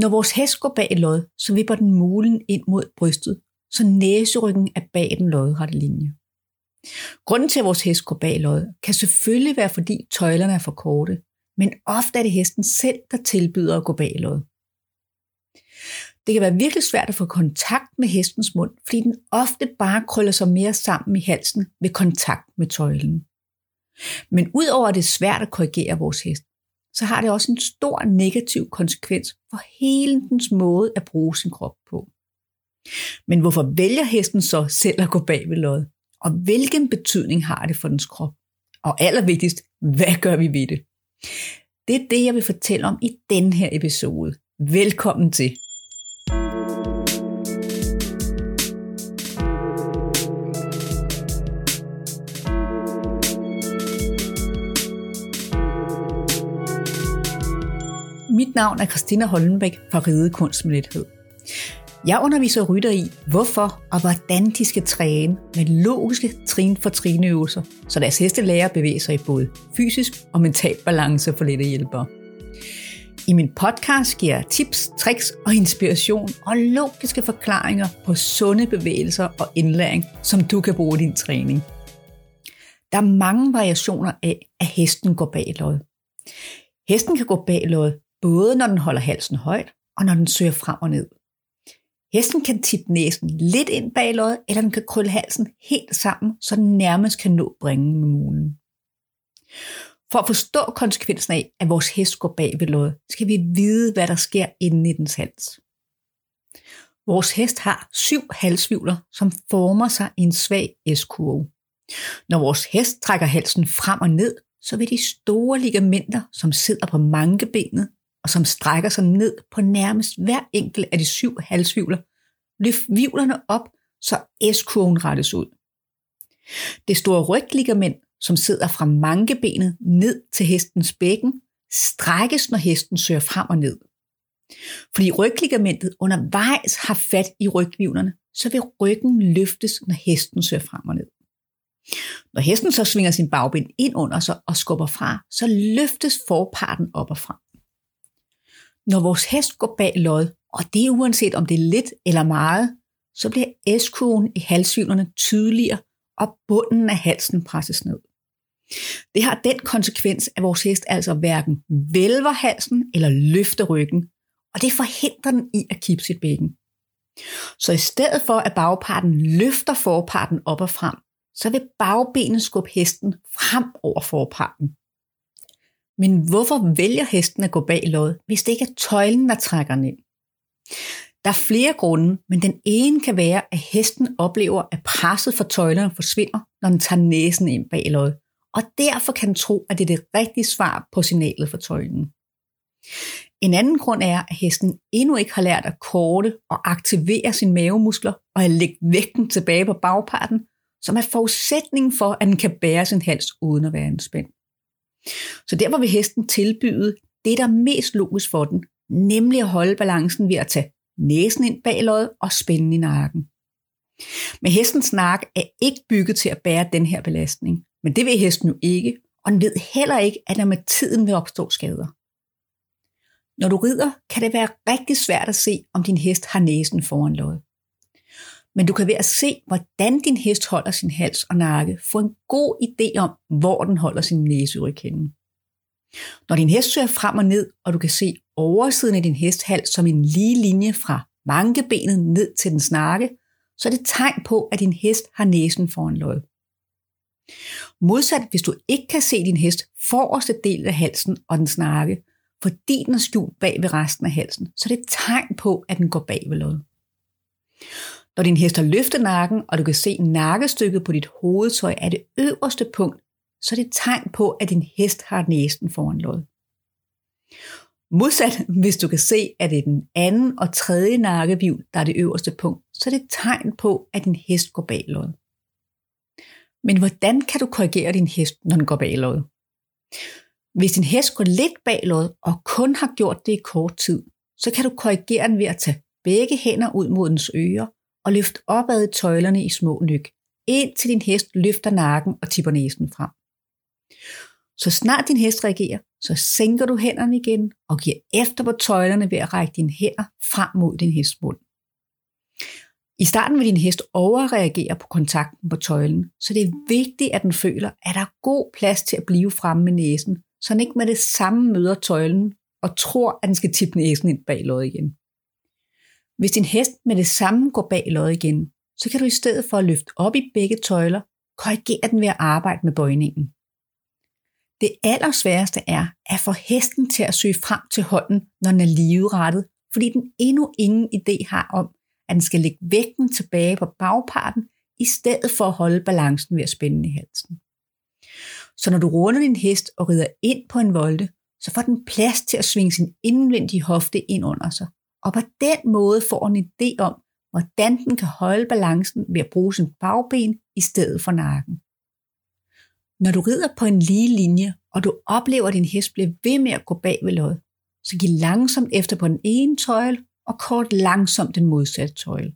Når vores hest går bag lod, så vipper den mulen ind mod brystet, så næseryggen er bag den lodrette linje. Grunden til, at vores hest går bag lod, kan selvfølgelig være, fordi tøjlerne er for korte, men ofte er det hesten selv, der tilbyder at gå bag lod. Det kan være virkelig svært at få kontakt med hestens mund, fordi den ofte bare krøller sig mere sammen i halsen ved kontakt med tøjlen. Men udover at det er svært at korrigere vores hest, så har det også en stor negativ konsekvens for hele dens måde at bruge sin krop på. Men hvorfor vælger hesten så selv at gå bag ved lod? Og hvilken betydning har det for dens krop? Og allervigtigst, hvad gør vi ved det? Det er det, jeg vil fortælle om i den her episode. Velkommen til. Mit navn er Christina Hollenbæk fra Ride Kunst med Lethed. Jeg underviser rytter i, hvorfor og hvordan de skal træne med logiske trin for trinøvelser, så deres heste lærer at bevæge sig i både fysisk og mental balance for lette hjælpere. I min podcast giver jeg tips, tricks og inspiration og logiske forklaringer på sunde bevægelser og indlæring, som du kan bruge i din træning. Der er mange variationer af, at hesten går bag lod. Hesten kan gå bag lod, både når den holder halsen højt og når den søger frem og ned. Hesten kan tippe næsen lidt ind bag loddet, eller den kan krølle halsen helt sammen, så den nærmest kan nå bringen med mulen. For at forstå konsekvensen af, at vores hest går bag ved loddet, skal vi vide, hvad der sker inde i dens hals. Vores hest har syv halsvivler, som former sig i en svag S-kurve. Når vores hest trækker halsen frem og ned, så vil de store ligamenter, som sidder på mankebenet, og som strækker sig ned på nærmest hver enkelt af de syv halsvivler, løft vivlerne op, så S-kurven rettes ud. Det store rygligament, som sidder fra mankebenet ned til hestens bækken, strækkes, når hesten søger frem og ned. Fordi rygligamentet undervejs har fat i rygvivlerne, så vil ryggen løftes, når hesten søger frem og ned. Når hesten så svinger sin bagben ind under sig og skubber fra, så løftes forparten op og frem. Når vores hest går bag lod, og det er uanset om det er lidt eller meget, så bliver s i halsvivlerne tydeligere, og bunden af halsen presses ned. Det har den konsekvens, at vores hest altså hverken vælver halsen eller løfter ryggen, og det forhindrer den i at kippe sit bækken. Så i stedet for at bagparten løfter forparten op og frem, så vil bagbenet skubbe hesten frem over forparten. Men hvorfor vælger hesten at gå bag lod, hvis det ikke er tøjlen, der trækker den ind? Der er flere grunde, men den ene kan være, at hesten oplever, at presset for tøjlerne forsvinder, når den tager næsen ind bag lod, og derfor kan den tro, at det er det rigtige svar på signalet for tøjlen. En anden grund er, at hesten endnu ikke har lært at korte og aktivere sine mavemuskler og at lægge vægten tilbage på bagparten, som er forudsætningen for, at den kan bære sin hals uden at være anspændt. spænd. Så derfor vil hesten tilbyde det, der er mest logisk for den, nemlig at holde balancen ved at tage næsen ind bag løjet og spænde i nakken. Men hestens nakke er ikke bygget til at bære den her belastning, men det vil hesten jo ikke, og den ved heller ikke, at der med tiden vil opstå skader. Når du rider, kan det være rigtig svært at se, om din hest har næsen foran løjet. Men du kan ved at se, hvordan din hest holder sin hals og nakke, få en god idé om, hvor den holder sin næseudkende. Når din hest søger frem og ned, og du kan se oversiden af din hest som en lige linje fra mankebenet ned til den snakke, så er det tegn på, at din hest har næsen foran løjet. Modsat, hvis du ikke kan se din hest forreste del af halsen og den snakke, fordi den er skjult bag ved resten af halsen, så er det et tegn på, at den går bag ved løjet. Når din hest har løftet nakken, og du kan se nakkestykket på dit hovedtøj er det øverste punkt, så er det et tegn på, at din hest har næsten foran lod. Modsat, hvis du kan se, at det er den anden og tredje nakkevivl, der er det øverste punkt, så er det et tegn på, at din hest går bag lod. Men hvordan kan du korrigere din hest, når den går bag lod? Hvis din hest går lidt bag lod og kun har gjort det i kort tid, så kan du korrigere den ved at tage begge hænder ud mod dens ører og løft opad i tøjlerne i små nyk, indtil din hest løfter nakken og tipper næsen frem. Så snart din hest reagerer, så sænker du hænderne igen og giver efter på tøjlerne ved at række dine hænder frem mod din hests mund. I starten vil din hest overreagere på kontakten på tøjlen, så det er vigtigt, at den føler, at der er god plads til at blive fremme med næsen, så den ikke med det samme møder tøjlen og tror, at den skal tippe næsen ind bag låget igen. Hvis din hest med det samme går bag lod igen, så kan du i stedet for at løfte op i begge tøjler, korrigere den ved at arbejde med bøjningen. Det allersværeste er at få hesten til at søge frem til hånden, når den er ligerettet, fordi den endnu ingen idé har om, at den skal lægge vægten tilbage på bagparten, i stedet for at holde balancen ved at spænde i halsen. Så når du runder din hest og rider ind på en volde, så får den plads til at svinge sin indvendige hofte ind under sig. Og på den måde får en idé om, hvordan den kan holde balancen ved at bruge sin bagben i stedet for nakken. Når du rider på en lige linje, og du oplever, at din hest bliver ved med at gå bag ved lod, så giv langsomt efter på den ene tøjle, og kort langsomt den modsatte tøjle.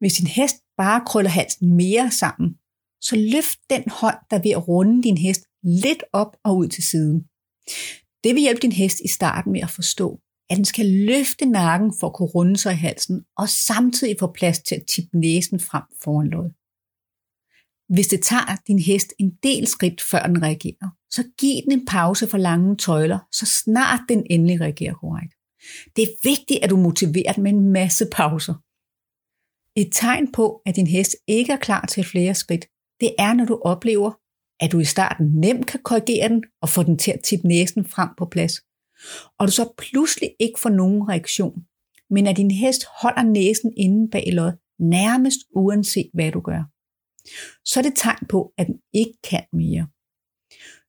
Hvis din hest bare krøller halsen mere sammen, så løft den hånd, der er ved at runde din hest lidt op og ud til siden. Det vil hjælpe din hest i starten med at forstå, at den skal løfte nakken for at kunne runde sig i halsen, og samtidig få plads til at tippe næsen frem foran låget. Hvis det tager din hest en del skridt, før den reagerer, så giv den en pause for lange tøjler, så snart den endelig reagerer korrekt. Det er vigtigt, at du motiverer den med en masse pauser. Et tegn på, at din hest ikke er klar til flere skridt, det er, når du oplever, at du i starten nemt kan korrigere den og få den til at tippe næsen frem på plads. Og du så pludselig ikke får nogen reaktion, men at din hest holder næsen inde bag lod, nærmest uanset hvad du gør. Så er det tegn på, at den ikke kan mere.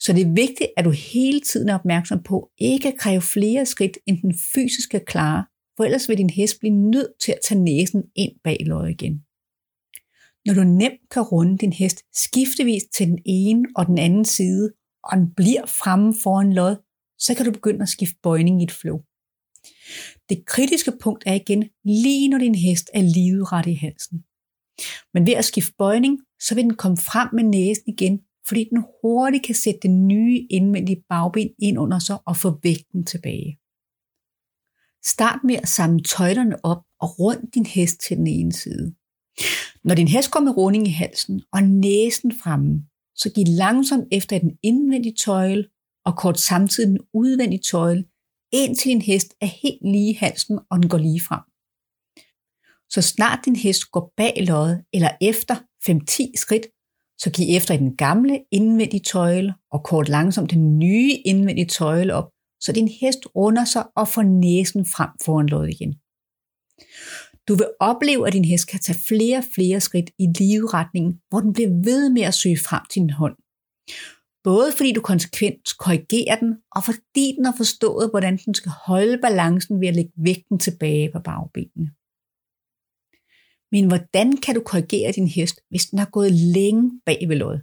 Så det er vigtigt, at du hele tiden er opmærksom på ikke at kræve flere skridt, end den fysiske klare, for ellers vil din hest blive nødt til at tage næsen ind bag lod igen. Når du nemt kan runde din hest skiftevis til den ene og den anden side, og den bliver fremme foran lod, så kan du begynde at skifte bøjning i et flow. Det kritiske punkt er igen lige når din hest er livret i halsen. Men ved at skifte bøjning, så vil den komme frem med næsen igen, fordi den hurtigt kan sætte den nye indvendige bagben ind under sig og få vægten tilbage. Start med at samle tøjlerne op og rund din hest til den ene side. Når din hest går med runding i halsen og næsen fremme, så giv langsomt efter den indvendige tøjle og kort samtidig den udvendige tøjle, indtil din hest er helt lige i halsen og den går lige frem. Så snart din hest går bag loddet eller efter 5-10 skridt, så giv efter i den gamle indvendige tøjle og kort langsomt den nye indvendige tøjle op, så din hest runder sig og får næsen frem foran loddet igen. Du vil opleve, at din hest kan tage flere og flere skridt i livretningen, hvor den bliver ved med at søge frem til din hånd. Både fordi du konsekvent korrigerer den, og fordi den har forstået, hvordan den skal holde balancen ved at lægge vægten tilbage på bagbenene. Men hvordan kan du korrigere din hest, hvis den har gået længe bag ved lod?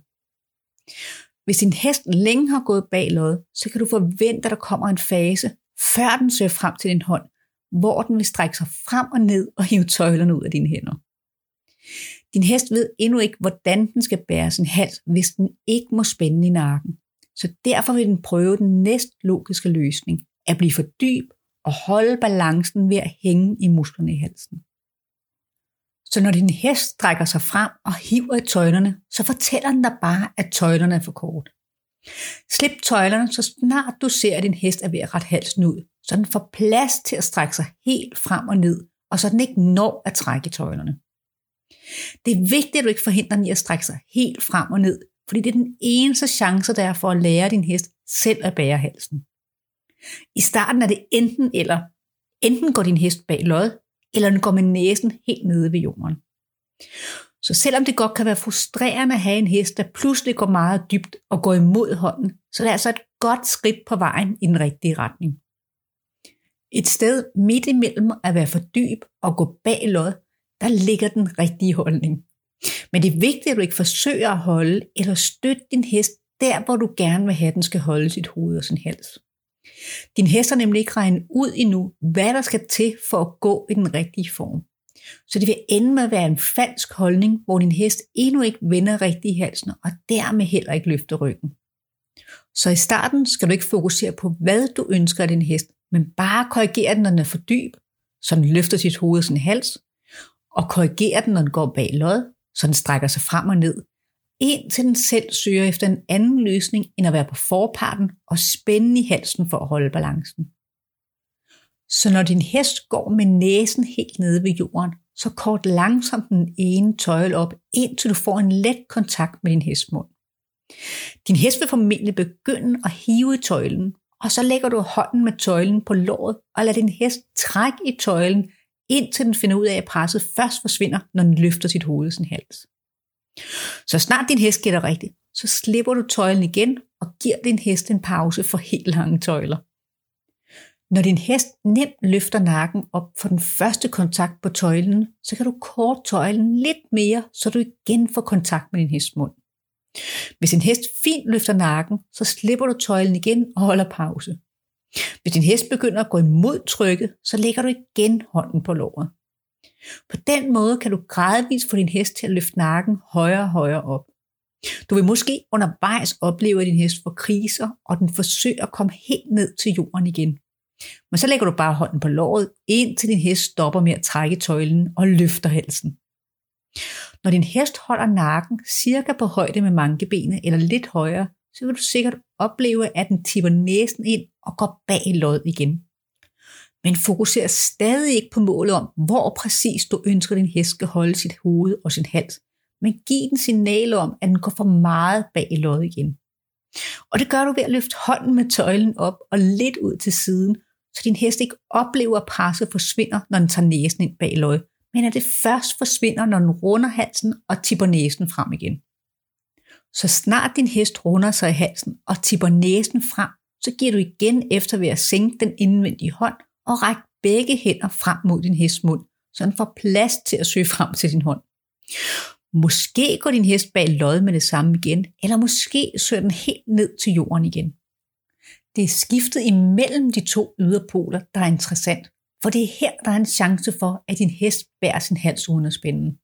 Hvis din hest længe har gået bag lod, så kan du forvente, at der kommer en fase, før den søger frem til din hånd, hvor den vil strække sig frem og ned og hive tøjlerne ud af dine hænder. Din hest ved endnu ikke, hvordan den skal bære sin hals, hvis den ikke må spænde i nakken. Så derfor vil den prøve den næst logiske løsning, at blive for dyb og holde balancen ved at hænge i musklerne i halsen. Så når din hest strækker sig frem og hiver i tøjlerne, så fortæller den dig bare, at tøjlerne er for kort. Slip tøjlerne, så snart du ser, at din hest er ved at rette halsen ud, så den får plads til at strække sig helt frem og ned, og så den ikke når at trække tøjlerne. Det er vigtigt, at du ikke forhindrer den i at strække sig helt frem og ned, fordi det er den eneste chance, der er for at lære din hest selv at bære halsen. I starten er det enten eller. Enten går din hest bag lod, eller den går med næsen helt nede ved jorden. Så selvom det godt kan være frustrerende at have en hest, der pludselig går meget dybt og går imod hånden, så det er det altså et godt skridt på vejen i den rigtige retning. Et sted midt imellem at være for dyb og gå bag lod, der ligger den rigtige holdning. Men det er vigtigt, at du ikke forsøger at holde eller støtte din hest der, hvor du gerne vil have, at den skal holde sit hoved og sin hals. Din hest har nemlig ikke regnet ud endnu, hvad der skal til for at gå i den rigtige form. Så det vil ende med at være en falsk holdning, hvor din hest endnu ikke vender rigtigt i halsen, og dermed heller ikke løfter ryggen. Så i starten skal du ikke fokusere på, hvad du ønsker af din hest, men bare korrigere den, når den er for dyb, så den løfter sit hoved og sin hals, og korrigere den, når den går bag lod, så den strækker sig frem og ned, indtil den selv søger efter en anden løsning, end at være på forparten og spænde i halsen for at holde balancen. Så når din hest går med næsen helt nede ved jorden, så kort langsomt den ene tøjle op, indtil du får en let kontakt med din hestmund. Din hest vil formentlig begynde at hive i tøjlen, og så lægger du hånden med tøjlen på låret og lader din hest trække i tøjlen, indtil den finder ud af, at presset først forsvinder, når den løfter sit hoved sin hals. Så snart din hest gætter rigtigt, så slipper du tøjlen igen og giver din hest en pause for helt lange tøjler. Når din hest nemt løfter nakken op for den første kontakt på tøjlen, så kan du kort tøjlen lidt mere, så du igen får kontakt med din hests mund. Hvis din hest fint løfter nakken, så slipper du tøjlen igen og holder pause. Hvis din hest begynder at gå imod trykket, så lægger du igen hånden på låret. På den måde kan du gradvist få din hest til at løfte nakken højere og højere op. Du vil måske undervejs opleve, at din hest får kriser, og den forsøger at komme helt ned til jorden igen. Men så lægger du bare hånden på låret, indtil din hest stopper med at trække tøjlen og løfter halsen. Når din hest holder nakken cirka på højde med mankebenet eller lidt højere, så vil du sikkert opleve, at den tipper næsen ind og går bag lod igen. Men fokuser stadig ikke på målet om, hvor præcis du ønsker, at din hest skal holde sit hoved og sin hals, men giv den signal om, at den går for meget bag lod igen. Og det gør du ved at løfte hånden med tøjlen op og lidt ud til siden, så din hest ikke oplever, at presset forsvinder, når den tager næsen ind bag lod, men at det først forsvinder, når den runder halsen og tipper næsen frem igen. Så snart din hest runder sig i halsen og tipper næsen frem, så giver du igen efter ved at sænke den indvendige hånd og række begge hænder frem mod din hests mund, så den får plads til at søge frem til din hånd. Måske går din hest bag lod med det samme igen, eller måske søger den helt ned til jorden igen. Det er skiftet imellem de to yderpoler, der er interessant, for det er her, der er en chance for, at din hest bærer sin hals uden at spænde.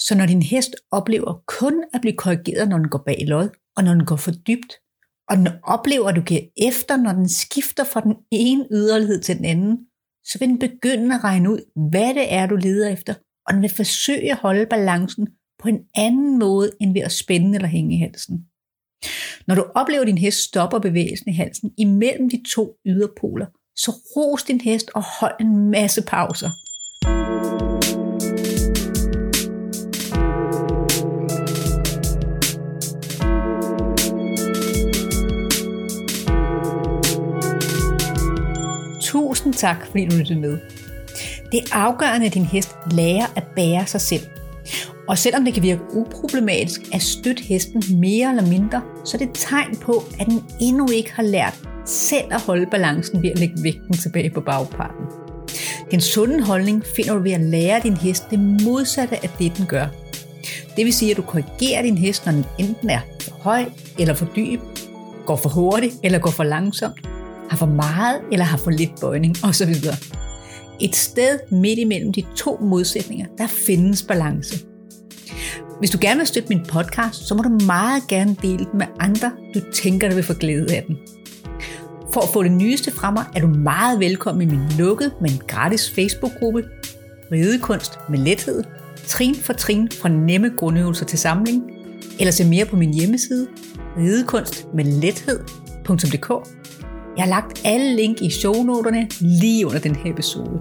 Så når din hest oplever kun at blive korrigeret, når den går bag lod, og når den går for dybt, og den oplever, at du giver efter, når den skifter fra den ene yderlighed til den anden, så vil den begynde at regne ud, hvad det er, du leder efter, og den vil forsøge at holde balancen på en anden måde, end ved at spænde eller hænge i halsen. Når du oplever, at din hest stopper bevægelsen i halsen imellem de to yderpoler, så ros din hest og hold en masse pauser. Tak, fordi du lyttede med. Det er afgørende, at din hest lærer at bære sig selv. Og selvom det kan virke uproblematisk at støtte hesten mere eller mindre, så er det et tegn på, at den endnu ikke har lært selv at holde balancen ved at lægge vægten tilbage på bagparten. Den sunde holdning finder du ved at lære din hest det modsatte af det, den gør. Det vil sige, at du korrigerer din hest, når den enten er for høj eller for dyb, går for hurtigt eller går for langsomt, har for meget eller har for lidt bøjning osv. Et sted midt imellem de to modsætninger, der findes balance. Hvis du gerne vil støtte min podcast, så må du meget gerne dele den med andre, du tænker, der vil få glæde af den. For at få det nyeste fra mig, er du meget velkommen i min lukkede, men gratis Facebook-gruppe Ridekunst med lethed, trin for trin fra nemme grundøvelser til samling, eller se mere på min hjemmeside ridekunstmedlethed.dk jeg har lagt alle link i shownoterne lige under den her episode.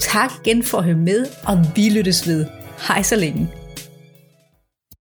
Tak igen for at høre med, og vi lyttes ved. Hej så længe.